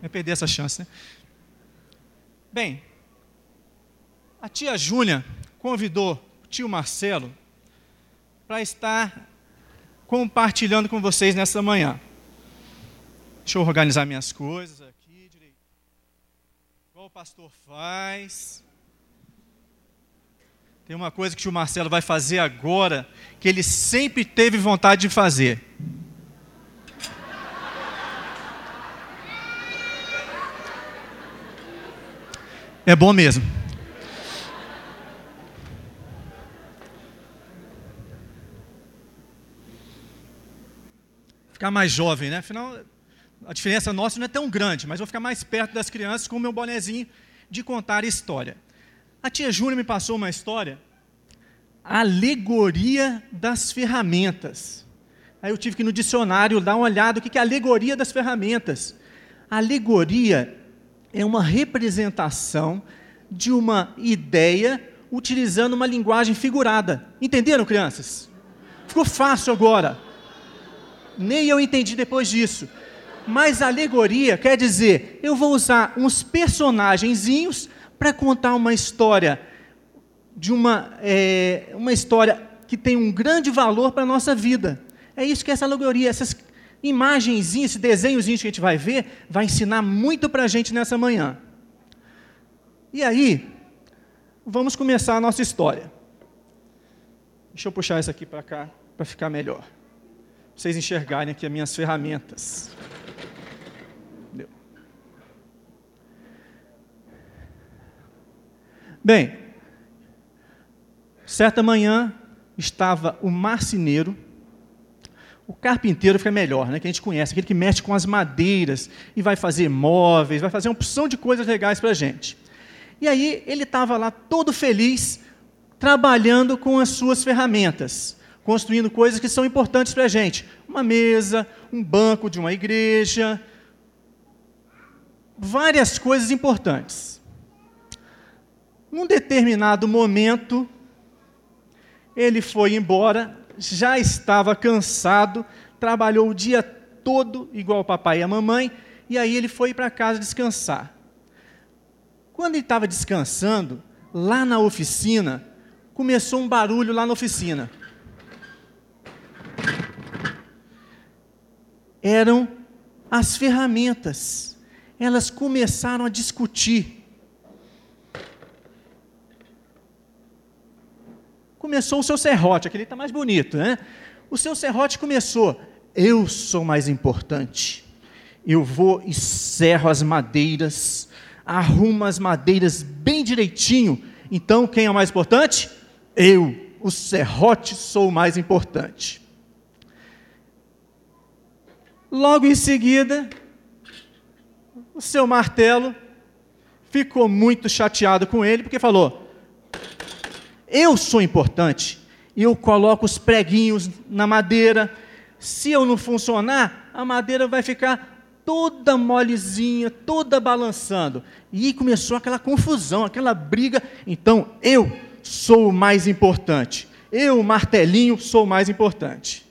Vai perder essa chance, né? Bem, a tia Júnia convidou o tio Marcelo para estar compartilhando com vocês nessa manhã. Deixa eu organizar minhas coisas aqui direito. Igual o pastor faz. Tem uma coisa que o tio Marcelo vai fazer agora, que ele sempre teve vontade de fazer. É bom mesmo. Ficar mais jovem, né? Afinal, a diferença nossa não é tão grande, mas vou ficar mais perto das crianças com o meu bonezinho de contar história. A tia Júlia me passou uma história, alegoria das ferramentas. Aí eu tive que ir no dicionário dar uma olhada o que é alegoria das ferramentas. alegoria é uma representação de uma ideia utilizando uma linguagem figurada. Entenderam, crianças? Ficou fácil agora. Nem eu entendi depois disso. Mas alegoria quer dizer, eu vou usar uns personagenzinhos para contar uma história de uma, é, uma história que tem um grande valor para a nossa vida. É isso que é essa alegoria, essas imagenzinhas, esse desenhozinho que a gente vai ver, vai ensinar muito para a gente nessa manhã. E aí, vamos começar a nossa história. Deixa eu puxar isso aqui para cá, para ficar melhor. Pra vocês enxergarem aqui as minhas ferramentas. Bem, certa manhã estava o marceneiro, o carpinteiro fica melhor, né, que a gente conhece, aquele que mexe com as madeiras e vai fazer móveis, vai fazer uma opção de coisas legais para a gente. E aí ele estava lá todo feliz, trabalhando com as suas ferramentas, construindo coisas que são importantes para a gente. Uma mesa, um banco de uma igreja, várias coisas importantes. Num determinado momento, ele foi embora, já estava cansado, trabalhou o dia todo, igual o papai e a mamãe, e aí ele foi para casa descansar. Quando ele estava descansando, lá na oficina, começou um barulho lá na oficina. Eram as ferramentas. Elas começaram a discutir. Começou o seu serrote, aquele está mais bonito, né? O seu serrote começou, eu sou mais importante. Eu vou e serro as madeiras, arrumo as madeiras bem direitinho. Então, quem é o mais importante? Eu, o serrote, sou o mais importante. Logo em seguida, o seu martelo ficou muito chateado com ele, porque falou: eu sou importante. Eu coloco os preguinhos na madeira. Se eu não funcionar, a madeira vai ficar toda molezinha, toda balançando. E começou aquela confusão, aquela briga. Então, eu sou o mais importante. Eu, martelinho, sou o mais importante.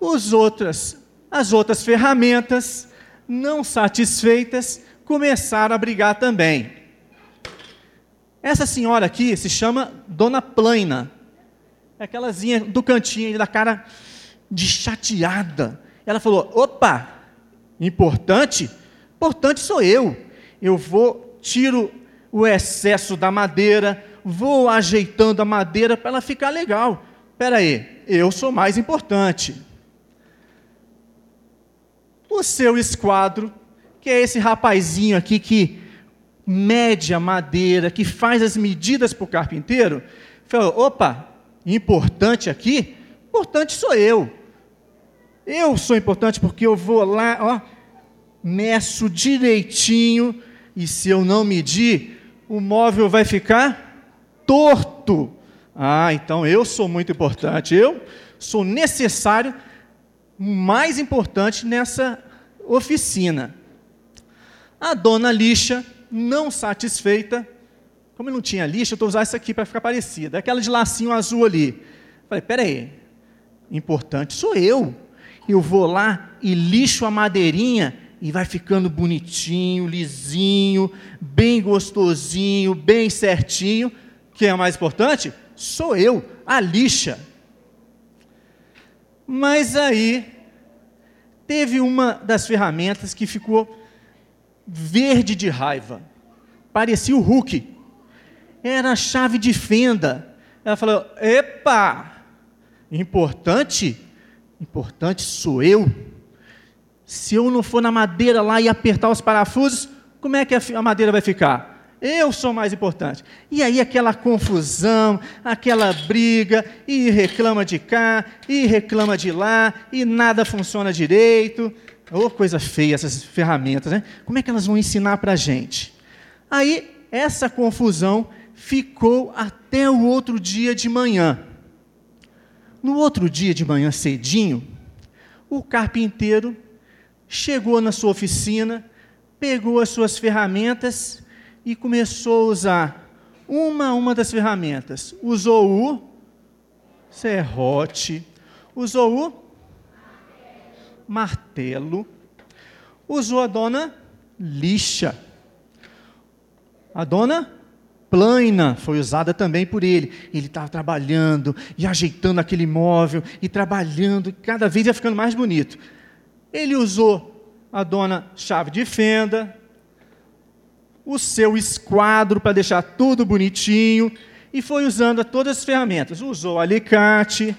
Os outras, as outras ferramentas, não satisfeitas, começaram a brigar também. Essa senhora aqui se chama Dona Plaina. É aquelazinha do cantinho, da cara de chateada. Ela falou: opa, importante? Importante sou eu. Eu vou, tiro o excesso da madeira, vou ajeitando a madeira para ela ficar legal. Espera aí, eu sou mais importante. O seu esquadro, que é esse rapazinho aqui que mede a madeira, que faz as medidas para o carpinteiro, falou: opa, importante aqui? Importante sou eu. Eu sou importante porque eu vou lá, ó, meço direitinho, e se eu não medir, o móvel vai ficar torto. Ah, então eu sou muito importante, eu sou necessário, mais importante nessa oficina. A dona lixa não satisfeita, como eu não tinha lixa, eu estou usando isso aqui para ficar parecida. Aquela de lacinho azul ali. Falei, peraí, importante sou eu. Eu vou lá e lixo a madeirinha E vai ficando bonitinho, lisinho, bem gostosinho, bem certinho. Quem é mais importante? Sou eu, a lixa. Mas aí teve uma das ferramentas que ficou verde de raiva. Parecia o Hulk. Era a chave de fenda. Ela falou: Epa, importante, importante sou eu. Se eu não for na madeira lá e apertar os parafusos, como é que a madeira vai ficar? Eu sou mais importante. E aí aquela confusão, aquela briga, e reclama de cá, e reclama de lá, e nada funciona direito. Oh, coisa feia essas ferramentas, né? Como é que elas vão ensinar para a gente? Aí, essa confusão ficou até o outro dia de manhã. No outro dia de manhã cedinho, o carpinteiro chegou na sua oficina, pegou as suas ferramentas e começou a usar uma a uma das ferramentas. Usou o serrote, usou o martelo, usou a dona lixa. A dona plana foi usada também por ele. Ele estava trabalhando e ajeitando aquele móvel e trabalhando, cada vez ia ficando mais bonito. Ele usou a dona chave de fenda, o seu esquadro para deixar tudo bonitinho e foi usando todas as ferramentas. Usou alicate,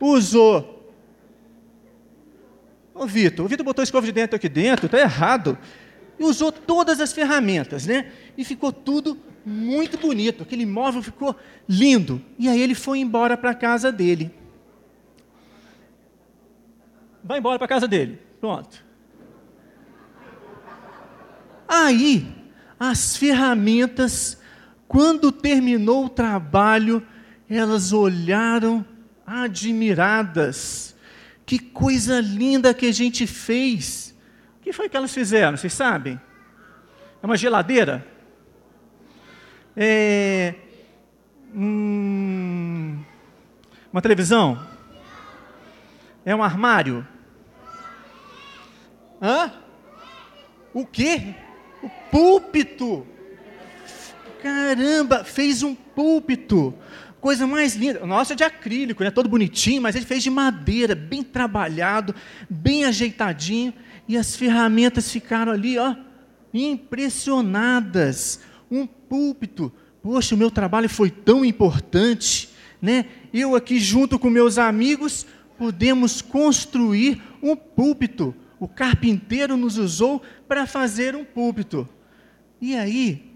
usou. Ô Vitor, o Vitor botou escova de dentro aqui dentro, está errado. E usou todas as ferramentas, né? E ficou tudo muito bonito. Aquele móvel ficou lindo. E aí ele foi embora para a casa dele. Vai embora para a casa dele. Pronto. Aí as ferramentas, quando terminou o trabalho, elas olharam admiradas. Que coisa linda que a gente fez. O que foi que elas fizeram? Vocês sabem? É uma geladeira? É. Hum, uma televisão? É um armário? Hã? O quê? O púlpito. Caramba, fez um púlpito. Coisa mais linda. Nossa, é de acrílico, né? Todo bonitinho, mas ele fez de madeira, bem trabalhado, bem ajeitadinho. E as ferramentas ficaram ali, ó, impressionadas. Um púlpito. Poxa, o meu trabalho foi tão importante, né? Eu aqui junto com meus amigos podemos construir um púlpito o carpinteiro nos usou para fazer um púlpito. E aí,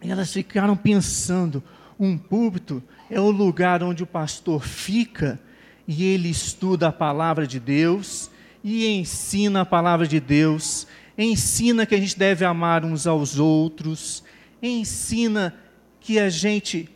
elas ficaram pensando: um púlpito é o lugar onde o pastor fica e ele estuda a palavra de Deus e ensina a palavra de Deus, ensina que a gente deve amar uns aos outros, ensina que a gente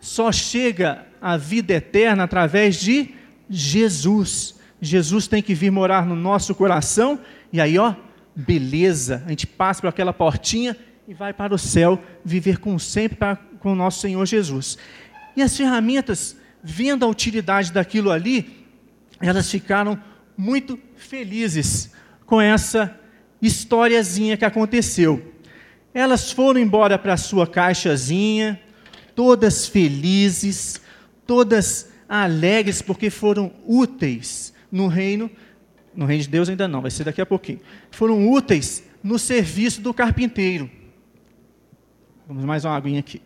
só chega à vida eterna através de Jesus. Jesus tem que vir morar no nosso coração, e aí, ó, beleza, a gente passa por aquela portinha e vai para o céu, viver com sempre para, com o nosso Senhor Jesus. E as ferramentas, vendo a utilidade daquilo ali, elas ficaram muito felizes com essa historiazinha que aconteceu. Elas foram embora para sua caixazinha, todas felizes, todas alegres, porque foram úteis no reino, no reino de Deus ainda não, vai ser daqui a pouquinho. Foram úteis no serviço do carpinteiro. Vamos mais uma aguinha aqui.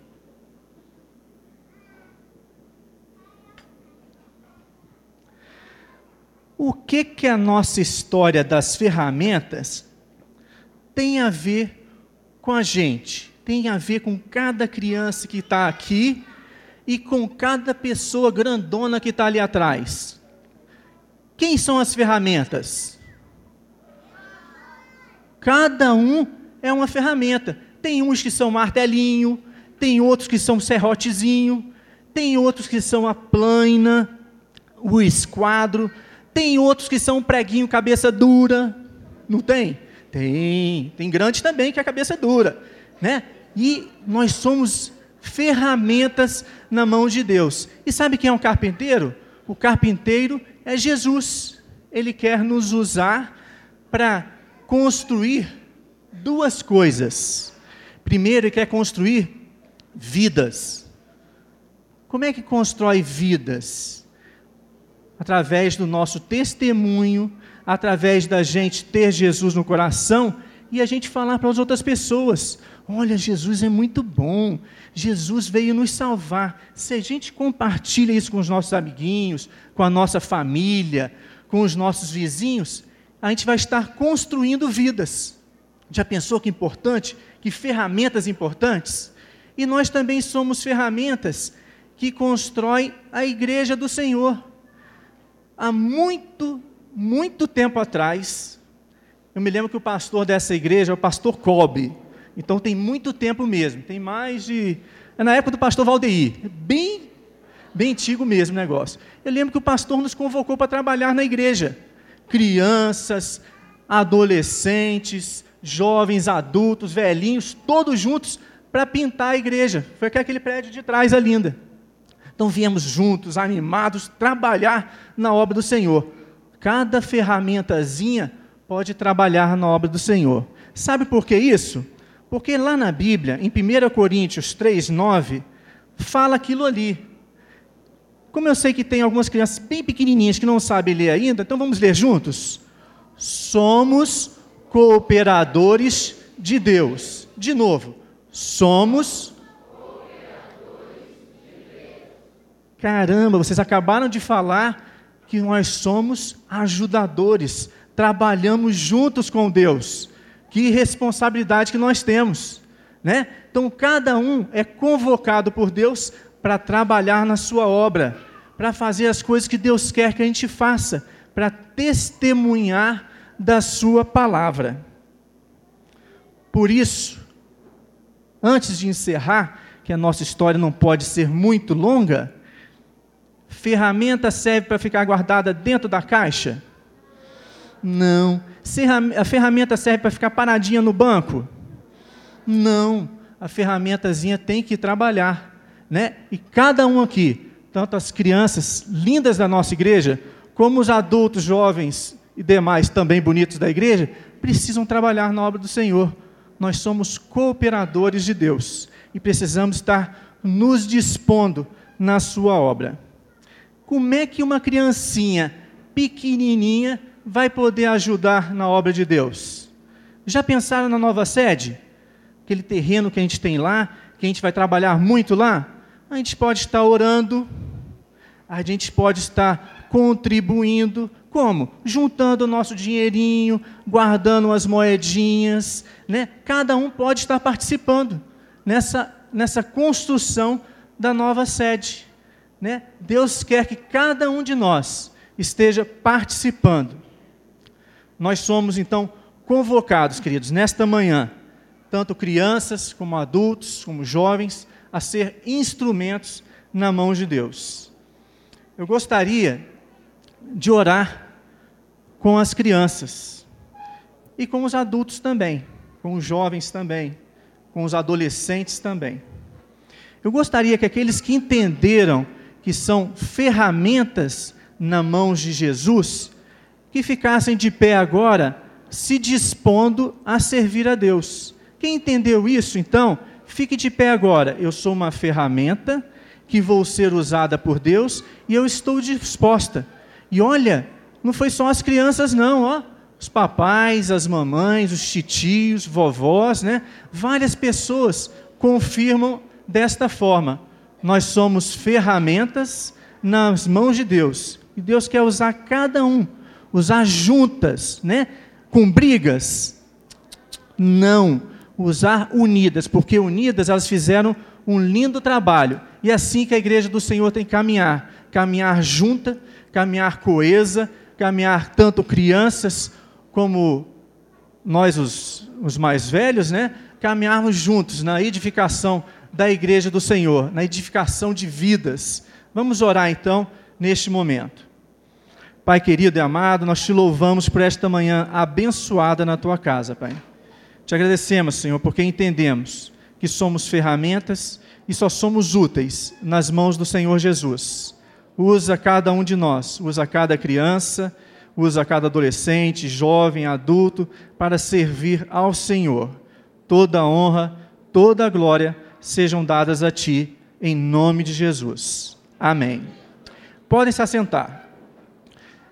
O que que a nossa história das ferramentas tem a ver com a gente? Tem a ver com cada criança que está aqui e com cada pessoa grandona que está ali atrás. Quem são as ferramentas? Cada um é uma ferramenta. Tem uns que são martelinho, tem outros que são serrotezinho, tem outros que são a plana, o esquadro, tem outros que são preguinho cabeça dura. Não tem? Tem. Tem grande também que é a cabeça dura, né? E nós somos ferramentas na mão de Deus. E sabe quem é um carpinteiro? O carpinteiro é Jesus. Ele quer nos usar para construir duas coisas. Primeiro, ele quer construir vidas. Como é que constrói vidas? Através do nosso testemunho, através da gente ter Jesus no coração e a gente falar para as outras pessoas: olha, Jesus é muito bom, Jesus veio nos salvar. Se a gente compartilha isso com os nossos amiguinhos, com a nossa família, com os nossos vizinhos, a gente vai estar construindo vidas. Já pensou que importante? Que ferramentas importantes? E nós também somos ferramentas que constroem a igreja do Senhor. Há muito, muito tempo atrás, eu me lembro que o pastor dessa igreja é o pastor Cobb. Então tem muito tempo mesmo, tem mais de. É na época do pastor Valdeir, bem, bem antigo mesmo o negócio. Eu lembro que o pastor nos convocou para trabalhar na igreja. Crianças, adolescentes, jovens, adultos, velhinhos, todos juntos para pintar a igreja. Foi aquele prédio de trás a linda. Então viemos juntos, animados, trabalhar na obra do Senhor. Cada ferramentazinha pode trabalhar na obra do Senhor. Sabe por que isso? Porque lá na Bíblia, em 1 Coríntios 3, 9, fala aquilo ali. Como eu sei que tem algumas crianças bem pequenininhas que não sabem ler ainda, então vamos ler juntos? Somos cooperadores de Deus. De novo, somos. Caramba, vocês acabaram de falar que nós somos ajudadores, trabalhamos juntos com Deus. Que responsabilidade que nós temos, né? Então cada um é convocado por Deus para trabalhar na sua obra, para fazer as coisas que Deus quer que a gente faça, para testemunhar da sua palavra. Por isso, antes de encerrar, que a nossa história não pode ser muito longa, ferramenta serve para ficar guardada dentro da caixa? Não. A ferramenta serve para ficar paradinha no banco? Não. A ferramentazinha tem que trabalhar. Né? E cada um aqui, tanto as crianças lindas da nossa igreja, como os adultos, jovens e demais também bonitos da igreja, precisam trabalhar na obra do Senhor. Nós somos cooperadores de Deus e precisamos estar nos dispondo na sua obra. Como é que uma criancinha pequenininha vai poder ajudar na obra de Deus? Já pensaram na nova sede? Aquele terreno que a gente tem lá, que a gente vai trabalhar muito lá? A gente pode estar orando, a gente pode estar contribuindo, como? Juntando o nosso dinheirinho, guardando as moedinhas, né? Cada um pode estar participando nessa, nessa construção da nova sede. Né? Deus quer que cada um de nós esteja participando. Nós somos, então, convocados, queridos, nesta manhã, tanto crianças como adultos, como jovens, a ser instrumentos na mão de Deus. Eu gostaria de orar com as crianças e com os adultos também, com os jovens também, com os adolescentes também. Eu gostaria que aqueles que entenderam que são ferramentas na mão de Jesus, que ficassem de pé agora, se dispondo a servir a Deus. Quem entendeu isso, então, fique de pé agora. Eu sou uma ferramenta que vou ser usada por Deus e eu estou disposta. E olha, não foi só as crianças, não, ó. Os papais, as mamães, os titios, vovós, né? Várias pessoas confirmam desta forma nós somos ferramentas nas mãos de Deus. E Deus quer usar cada um, usar juntas, né? Com brigas. Não, usar unidas, porque unidas elas fizeram um lindo trabalho. E é assim que a igreja do Senhor tem que caminhar, caminhar junta, caminhar coesa, caminhar tanto crianças como nós os, os mais velhos, né? Caminharmos juntos na edificação da igreja do Senhor, na edificação de vidas. Vamos orar então neste momento. Pai querido e amado, nós te louvamos por esta manhã abençoada na tua casa, Pai. Te agradecemos, Senhor, porque entendemos que somos ferramentas e só somos úteis nas mãos do Senhor Jesus. Usa cada um de nós, usa cada criança, usa cada adolescente, jovem, adulto, para servir ao Senhor. Toda a honra, toda a glória sejam dadas a Ti, em nome de Jesus. Amém. Podem se assentar.